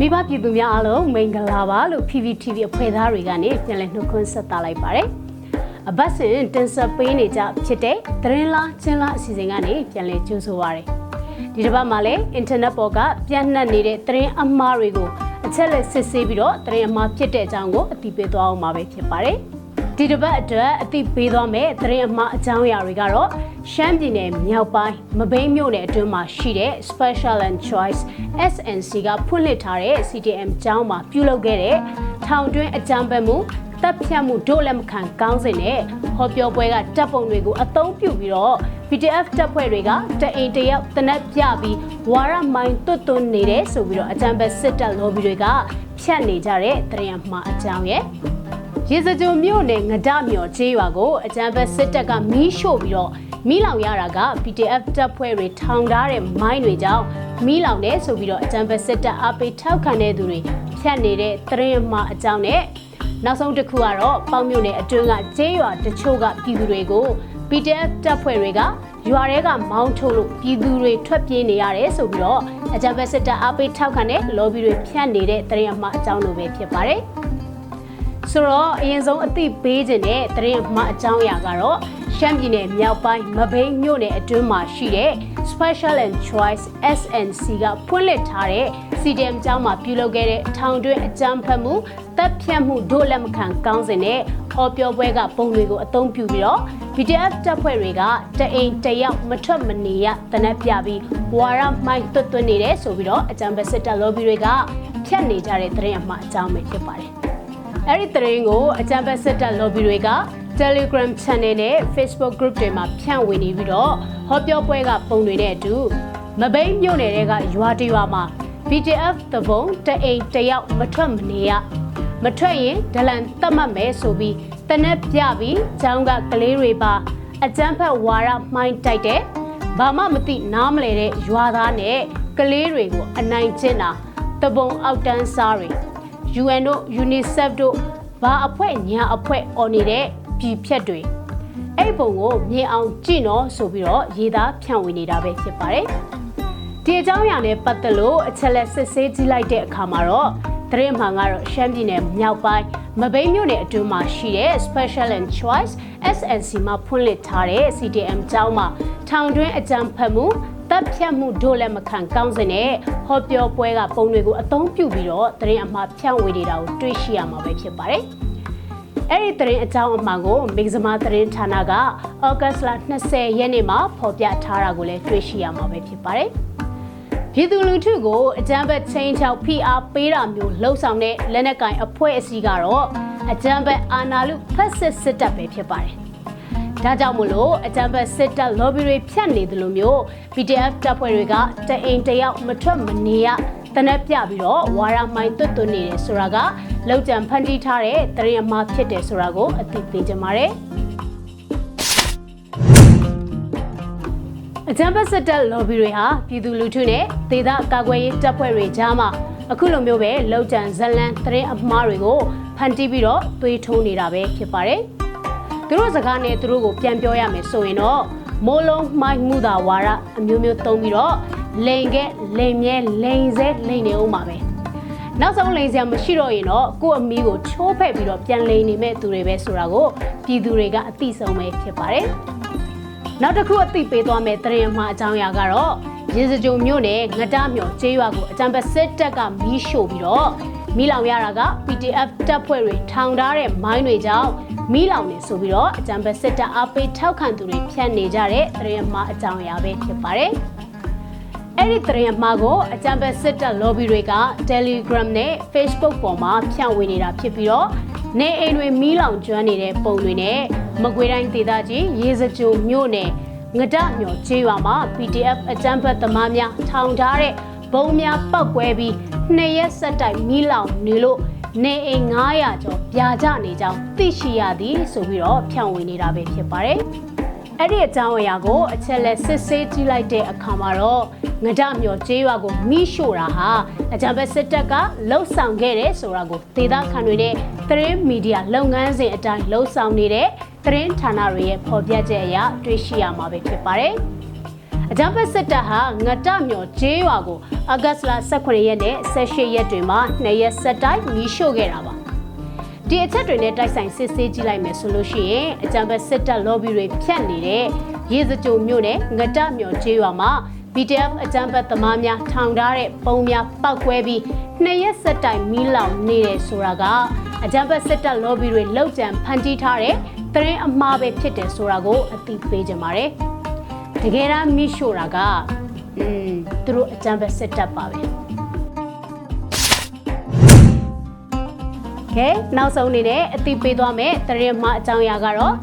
မိဘပြည်သူများအားလုံးမင်္ဂလာပါလို့ PPTV အဖွဲ့သားတွေကနေပြန်လည်နှုတ်ခွန်းဆက်သလိုက်ပါတယ်။အပတ်စဉ်တင်ဆက်ပေးနေကြဖြစ်တဲ့သတင်းလားချင်းလားအစီအစဉ်ကနေပြန်လည်ကြိုဆိုပါရစေ။ဒီတစ်ပတ်မှာလည်းအင်တာနက်ပေါ်ကပြန့်နှံ့နေတဲ့သတင်းအမှားတွေကိုအချက်လက်စစ်ဆေးပြီးတော့သတင်းအမှားဖြစ်တဲ့အကြောင်းကိုအသိပေးသွားအောင်ပါပဲဖြစ်ပါတယ်။ ဒီတစ်ပတ်အတွက်အသိပေးသွားမယ့်သတင်းအမှားအကြောင်းအရာတွေကတော့ရှမ်းပြည်နယ်မြောက်ပိုင်းမဘိမ်းမြို့နယ်အတွင်းမှာရှိတဲ့ Special and Choice SNC ကဖွင့်လှစ်ထားတဲ့ CTM ကျောင်းမှာပြုလုပ်ခဲ့တဲ့ထောင်တွင်းအကြမ်းဖက်မှုတပ်ဖြတ်မှုဒို့လက်မခံကောင်းစဉ်နဲ့ဟောပြောပွဲကတပ်ပုံတွေကိုအသုံးပြုပြီးတော့ PDF တပ်ဖွဲ့တွေကတအိမ်တယောက်တနက်ပြပြီးဝါရမိုင်းတွတ်တွန်းနေတယ်ဆိုပြီးတော့အကြမ်းဖက်စစ်တပ် lobby တွေကဖြတ်နေကြတဲ့သတင်းမှာအကြောင်းရဲ့ ရေစကြိုမြို့နယ်ငဒမြော်ကျေးရွာကိုအကြမ်းဖက်စစ်တပ်ကမီးရှို့ပြီးတော့မီးလောင်ရတာက PDF တပ်ဖွဲ့တွေထောင်ထားတဲ့မိုင်းတွေကြောင့်မီးလောင်တယ်ဆိုပြီးတော့အကြမ်းဖက်စစ်တပ်အပိထောက်ခံတဲ့သူတွေဖြတ်နေတဲ့သတင်းမှာအကြောင်းနဲ့နောက်ဆုံးတစ်ခုကတော့ပေါင်မြို့နယ်အတွင်းကကျေးရွာတချို့ကပြည်သူတွေကို PDF တပ်ဖွဲ့တွေကရွာထဲကမောင်းထုတ်လို့ပြည်သူတွေထွက်ပြေးနေရတယ်ဆိုပြီးတော့အကြမ်းဖက်စစ်တပ်အပိထောက်ခံတဲ့ lobby တွေဖြတ်နေတဲ့သတင်းအမှားအကြောင်းလိုပဲဖြစ်ပါတယ်။ ဆိုတော့အရင်ဆုံးအသိပေးခြင်းတဲ့သတင်းအမှားအကြောင်းအရာကတော့ရှမ်းပြည်နယ်မြောက်ပိုင်းမဘိမ်းမြို့နယ်အတွင်းမှာရှိတဲ့ Special and Choice SNC ကဖွင့်လှစ်ထားတဲ့ CDM ကျောင်းမှာပြုလုပ်ခဲ့တဲ့ထောင်တွင်းအကြမ်းဖက်မှုတပ်ဖြတ်မှုဒို့လက်မခံကောင်းစဉ်နဲ့ဟောပြောပွဲကပုံတွေကိုအသုံးပြုပြီးတော့ BTF တပ်ဖွဲ့တွေကတအိမ်တယောက်မထွက်မနေရတနက်ပြပြီးဝါရမိုင်းတွတ်တွတ်နေတယ်ဆိုပြီးတော့အကြမ်းဖက်စစ်တပ် lobby တွေကဖြတ်နေကြတဲ့သတင်းအမှားအကြောင်းပဲဖြစ်ပါတယ်။ အဲ့ဒီသတင်းကိုအကြမ်းဖက်စစ်တပ် lobby တွေက Telegram Channel နဲ့ Facebook Group တွေမှာဖြန့်ဝေနေပြီးတော့ဟောပြောပွဲကပုံတွေနဲ့အတူမဘိမ်းမြို့နယ်တွေကရွာတရွာမှာ BTF တဘုံတအိမ်တယောက်မထွက်မနေရမထွက်ရင်ဒလန်တတ်မှတ်မယ်ဆိုပြီးတနက်ပြပြီးကျောင်းကကလေးတွေပါအကျန်းဖက်ဝါရမှိုင်းတိုက်တဲ့ဘာမှမသိနားမလဲတဲ့ရွာသားနဲ့ကလေးတွေကိုအနိုင်ကျင့်တာတဘုံအောက်တန်းစားတွေ UN တို့ UNICEF တို့ဘာအဖွဲ့ညာအဖွဲ့အော်နေတဲ့ပြည်ဖြတ်တွေအဲ့ပုံကိုမြင်အောင်ကြည့်နော်ဆိုပြီးတော့ရေးသားဖြန့်ဝေနေတာပဲဖြစ်ပါတယ်ဒီအကြောင်းအရာနဲ့ပတ်သက်လို့အချက်လက်စစ်ဆေးကြည့်လိုက်တဲ့အခါမှာတော့သတင်းမှန်ကတော့ရှမ်းပြည်နယ်မြောက်ပိုင်းမဘိမ်းမြို့နယ်အတွင်းမှာရှိတဲ့ Special and Choice SNC မှာဖွင့်လှစ်ထားတဲ့ CDM ကျောင်းမှာထောင်တွင်းအကြံဖတ်မှု တပ်ဖြတ်မှုဒို့လက်မခံကောင်းစဉ်နဲ့ဟောပြောပွဲကပုံတွေကိုအသုံးပြုပြီးတော့သတင်းအမှားဖြန့်ဝေနေတာကိုတွေ့ရှိရမှာပဲဖြစ်ပါတယ်။အဲ့ဒီသတင်းအကြောင်းအမှန်ကိုမိဂဇမာသတင်းဌာနကဩဂတ်လ20ရက်နေ့မှာဖော်ပြထားတာကိုလည်းတွေ့ရှိရမှာပဲဖြစ်ပါတယ်။ပြည်သူလူထုကိုအကြမ်းဖက်ချင်းချောက်ဖိအားပေးတာမျိုးလှုံ့ဆော်တဲ့လက်နက်ကင်အဖွဲ့အစည်းကတော့အကြမ်းဖက်အာဏာလုဖက်စစ်စစ်တပ်ပဲဖြစ်ပါတယ်။ ဒါကြောင့်မို့လို့အကြမ်းဖက်စစ်တပ် lobby တွေဖြတ်နေတယ်လို့မျိုး PDF တပ်ဖွဲ့တွေကတအိမ်တယောက်မထွက်မနေရတနက်ပြပြီးတော့ဝါရမိုင်းတွတ်တွတ်နေတယ်ဆိုတာကလောက်ကြံဖန်တီးထားတဲ့တရင်အမှားဖြစ်တယ်ဆိုတာကိုအသိပေးကြပါရစေ။အကြံဖက်စစ်တပ် lobby တွေဟာပြည်သူလူထုနဲ့ဒေသကာကွယ်ရေးတပ်ဖွဲ့တွေကြားမှာအခုလိုမျိုးပဲလောက်ကျန်ဇလန်သတင်းအမှားတွေကိုဖန်တီးပြီးတော့သွေးထိုးနေတာပဲဖြစ်ပါတယ်။ သူတို့စကားနဲ့သူတို့ကိုပြန်ပြောရမယ်ဆိုရင်တော့မိုးလုံးမိုက်မှုသာဝါရအမျိုးမျိုးသုံးပြီးတော့လိန်ကဲလိန်မြဲလိန်စဲလိန်နေအောင်ပါပဲ။နောက်ဆုံးလိန်စရာမရှိတော့ရင်တော့ကို့အမီးကိုချိုးဖက်ပြီးတော့ပြန်လိန်နေမဲ့သူတွေပဲဆိုတာကိုပြည်သူတွေကအသိဆုံးပဲဖြစ်ပါတယ်။နောက်တစ်ခုအသိပေးသွားမယ့်သတင်းမှာအကြောင်းအရာကတော့ရေစကြိုမြို့နယ်ငတမြော်ကျေးရွာကိုအကြံပစစ်တပ်ကမီးရှို့ပြီးတော့မီးလောင်ရတာက PDF တပ်ဖွဲ့တွေထောင်ထားတဲ့မိုင်းတွေကြောင့်မီးလောင်နေဆိုပြီးတော့အကြံပစစ်တပ်အပိထောက်ခံသူတွေဖြတ်နေကြတဲ့သတင်းမှာအကြောင်းအရာပဲဖြစ်ပါတယ်။အဲ့ဒီသတင်းအမှားကိုအကြံဖက်စစ်တပ် lobby တွေက Telegram နဲ့ Facebook ပေါ်မှာဖြန့်ဝေနေတာဖြစ်ပြီးတော့နေအိမ်တွေမီးလောင်ကျွမ်းနေတဲ့ပုံတွေနဲ့မကွေးတိုင်းဒေသကြီးရေစကြိုမြို့နယ်ငဒမြော်ကျေးရွာမှာ PDF အကြမ်းဖက်သမားများထောင်ထားတဲ့ဘုံများပောက်ကွဲပြီး နှစ်ရက်ဆက်တိုက်မီးလောင်နေလို့နေအိမ်900ကျော်ပြာကျနေကြောင်းသိရှိရသည်ဆိုပြီးတော့ဖြန့်ဝေနေတာပဲဖြစ်ပါတယ်။အဲ့ဒီအကြောင်းအရာကိုအချက်လက်စစ်ဆေးကြည့်လိုက်တဲ့အခါမှာတော့ငဒမြော်ကျေးရွာကိုမိရှို့တာဟာအကြံဖက်စစ်တပ်ကလှုပ်ဆောင်ခဲ့တယ်ဆိုတာကိုဒေသခံတွေနဲ့သတင်းမီဒီယာလုပ်ငန်းစဉ်အတိုင်းလှုပ်ဆောင်နေတဲ့သတင်းဌာနတွေရဲ့ဖော်ပြချက်အရတွေ့ရှိရမှာပဲဖြစ်ပါတယ်။ အကြမ်းဖက်စစ်တပ်ဟာငတမြော်ကျေးရွာကိုအဂတ်လ18ရက်နဲ့18ရက်တွေမှာနှစ်ရက်ဆက်တိုက်မီးရှို့ခဲ့တာပါဒီအချက်တွေနဲ့တိုက်ဆိုင်စစ်ဆေးကြည့်လိုက်မယ်ဆိုလို့ရှိရင်အကြမ်းဖက်စစ်တပ် lobby တွေဖြတ်နေတဲ့ရေစကြိုမြို့နယ်ငတမြော်ကျေးရွာမှာ BTF အကြမ်းဖက်သမားများထောင်ထားတဲ့ပုံများပောက်ကွဲပြီးနှစ်ရက်ဆက်တိုင်မီးလောင်နေတယ်ဆိုတာကအကြမ်းဖက်စစ်တပ် lobby တွေလောက်ကျန်ဖန်တီးထားတဲ့သတင်းအမှားပဲဖြစ်တယ်ဆိုတာကိုအသိပေးကြပါတယ်။ တကယ်တမ်းမီးရှို့တာကอืมသူတို့အကြမ်းဖက်စစ်တပ်ပါပဲ။ကဲနောက်ဆုံးအနေနဲ့အသိပေးသွားမယ်သတင်းမှားအကြောင်းအရာကတော့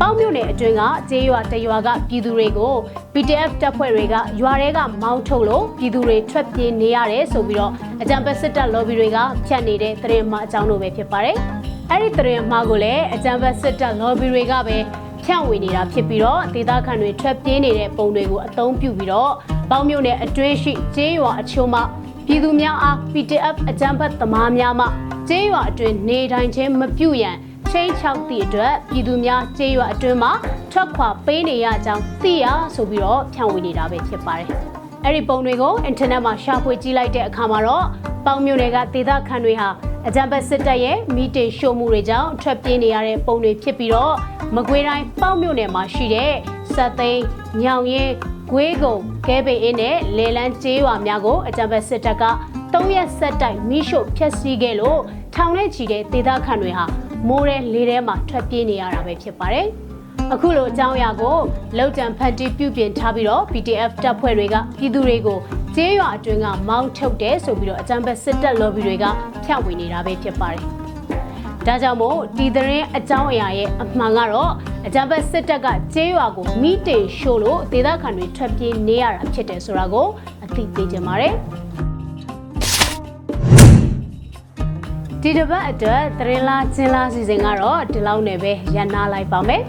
ပေါင်းမြို့နယ်အတွင်းကကျေးရွာတရွာကပြည်သူတွေကို PDF တပ်ဖွဲ့တွေကရွာတွေကမောင်းထုတ်လို့ပြည်သူတွေထွက်ပြေးနေရတယ်ဆိုပြီးတော့အကြံပတ်စစ်တပ် lobby တွေကဖြတ်နေတဲ့သတင်းမှားအကြောင်းတို့ပဲဖြစ်ပါတယ်။အဲ့ဒီသတင်းမှားကိုလည်းအကြံပတ်စစ်တပ် lobby တွေကပဲ ဖြန့်ဝေနေတာဖြစ်ပြီးတော့ဒေသခံတွေထွက်ပြေးနေတဲ့ပုံတွေကိုအသုံးပြုပြီးတော့ပေါင်းမြို့နယ်အတွင်းရှိကျေးရွာအချို့မှပြည်သူများအား PDF အကြံပတ်သမားများမှကျေးရွာအတွင်းနေထိုင်ခြင်းမပြုရန်ချင်းချောက်သည့်အတွက်ပြည်သူများကျေးရွာအတွင်းမှာထွက်ခွာပေးနေရကြောင်းသိရဆိုပြီးတော့ဖြန့်ဝေနေတာပဲဖြစ်ပါတယ်။ အဲ့ဒီပုံတွေကိုအင်တာနက်မှာရှာဖွေကြည့်လိုက်တဲ့အခါမှာတော့ပေါင်မြို့နယ်ကဒေသခံတွေဟာအကြံဖက်စစ်တပ်ရဲ့မီတင်ရှို့မှုတွေကြောင့်ထွက်ပြေးနေရတဲ့ပုံတွေဖြစ်ပြီးတော့မကွေးတိုင်းပေါင်မြို့နယ်မှာရှိတဲ့စက်သိန်းညောင်ရင်ဂွေးကုံကဲပေအင်းနဲ့လေလန်းကျေးရွာများကိုအကြံဖက်စစ်တပ်က၃ရက်ဆက်တိုက်မိရှို့ဖျက်ဆီးခဲ့လို့ထောင်နဲ့ချီတဲ့ဒေသခံတွေဟာမိုးရဲလေထဲမှာထွက်ပြေးနေရတာပဲဖြစ်ပါတယ်။ အခုလိုအကြောင်းအရာကိုလောက်တံဖန်တီးပြုပြင်ထားပြီးတော့ PDF တပ်ဖွဲ့တွေကပြည်သူတွေကိုကျေးရွာအတွင်းကမောင်းထုတ်တယ်ဆိုပြီးတော့အကြမ်းဖက်စစ်တပ် lobby တွေကဖြန့်ဝေနေတာပဲဖြစ်ပါတယ်။ဒါကြောင့်မို့ဒီသတင်းအကြောင်းအရာရဲ့အမှန်ကတော့အကြမ်းဖက်စစ်တပ်ကကျေးရွာကိုမိတေရှို့လို့ဒေသခံတွေထွက်ပြေးနေရတာဖြစ်တယ်ဆိုတာကိုအသိပေးကြပါတယ်။ဒီတစ်ပတ်အတွက်သတင်းလားချင်းလားစီစဉ်ကတော့ဒီလောက်နဲ့ပဲရန်နာလိုက်ပါမယ်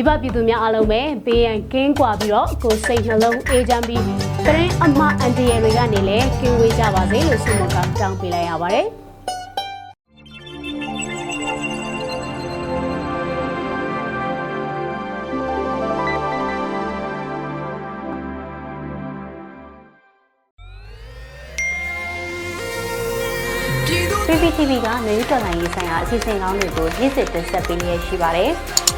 မိဘပြည်သူများအားလုံးပဲဘေးရန်ကင်းကွာပြီးတော့ကိုယ်စိတ်နှလုံးအေးချမ်းပြီးသတင်းအမှားအန်တရယ်တွေကနေလည်းကင်းဝေးကြပါစေလို့ဆုမကောင်းတောင်းပေးလိုက်ရပါတယ် PPTV ကမျိုးတော်လိုင်းရေးဆိုင်ရာအစီအစဉ်ကောင်းတွေကိုနေ့စဉ်တင်ဆက်ပေးနေရရှိပါတယ်။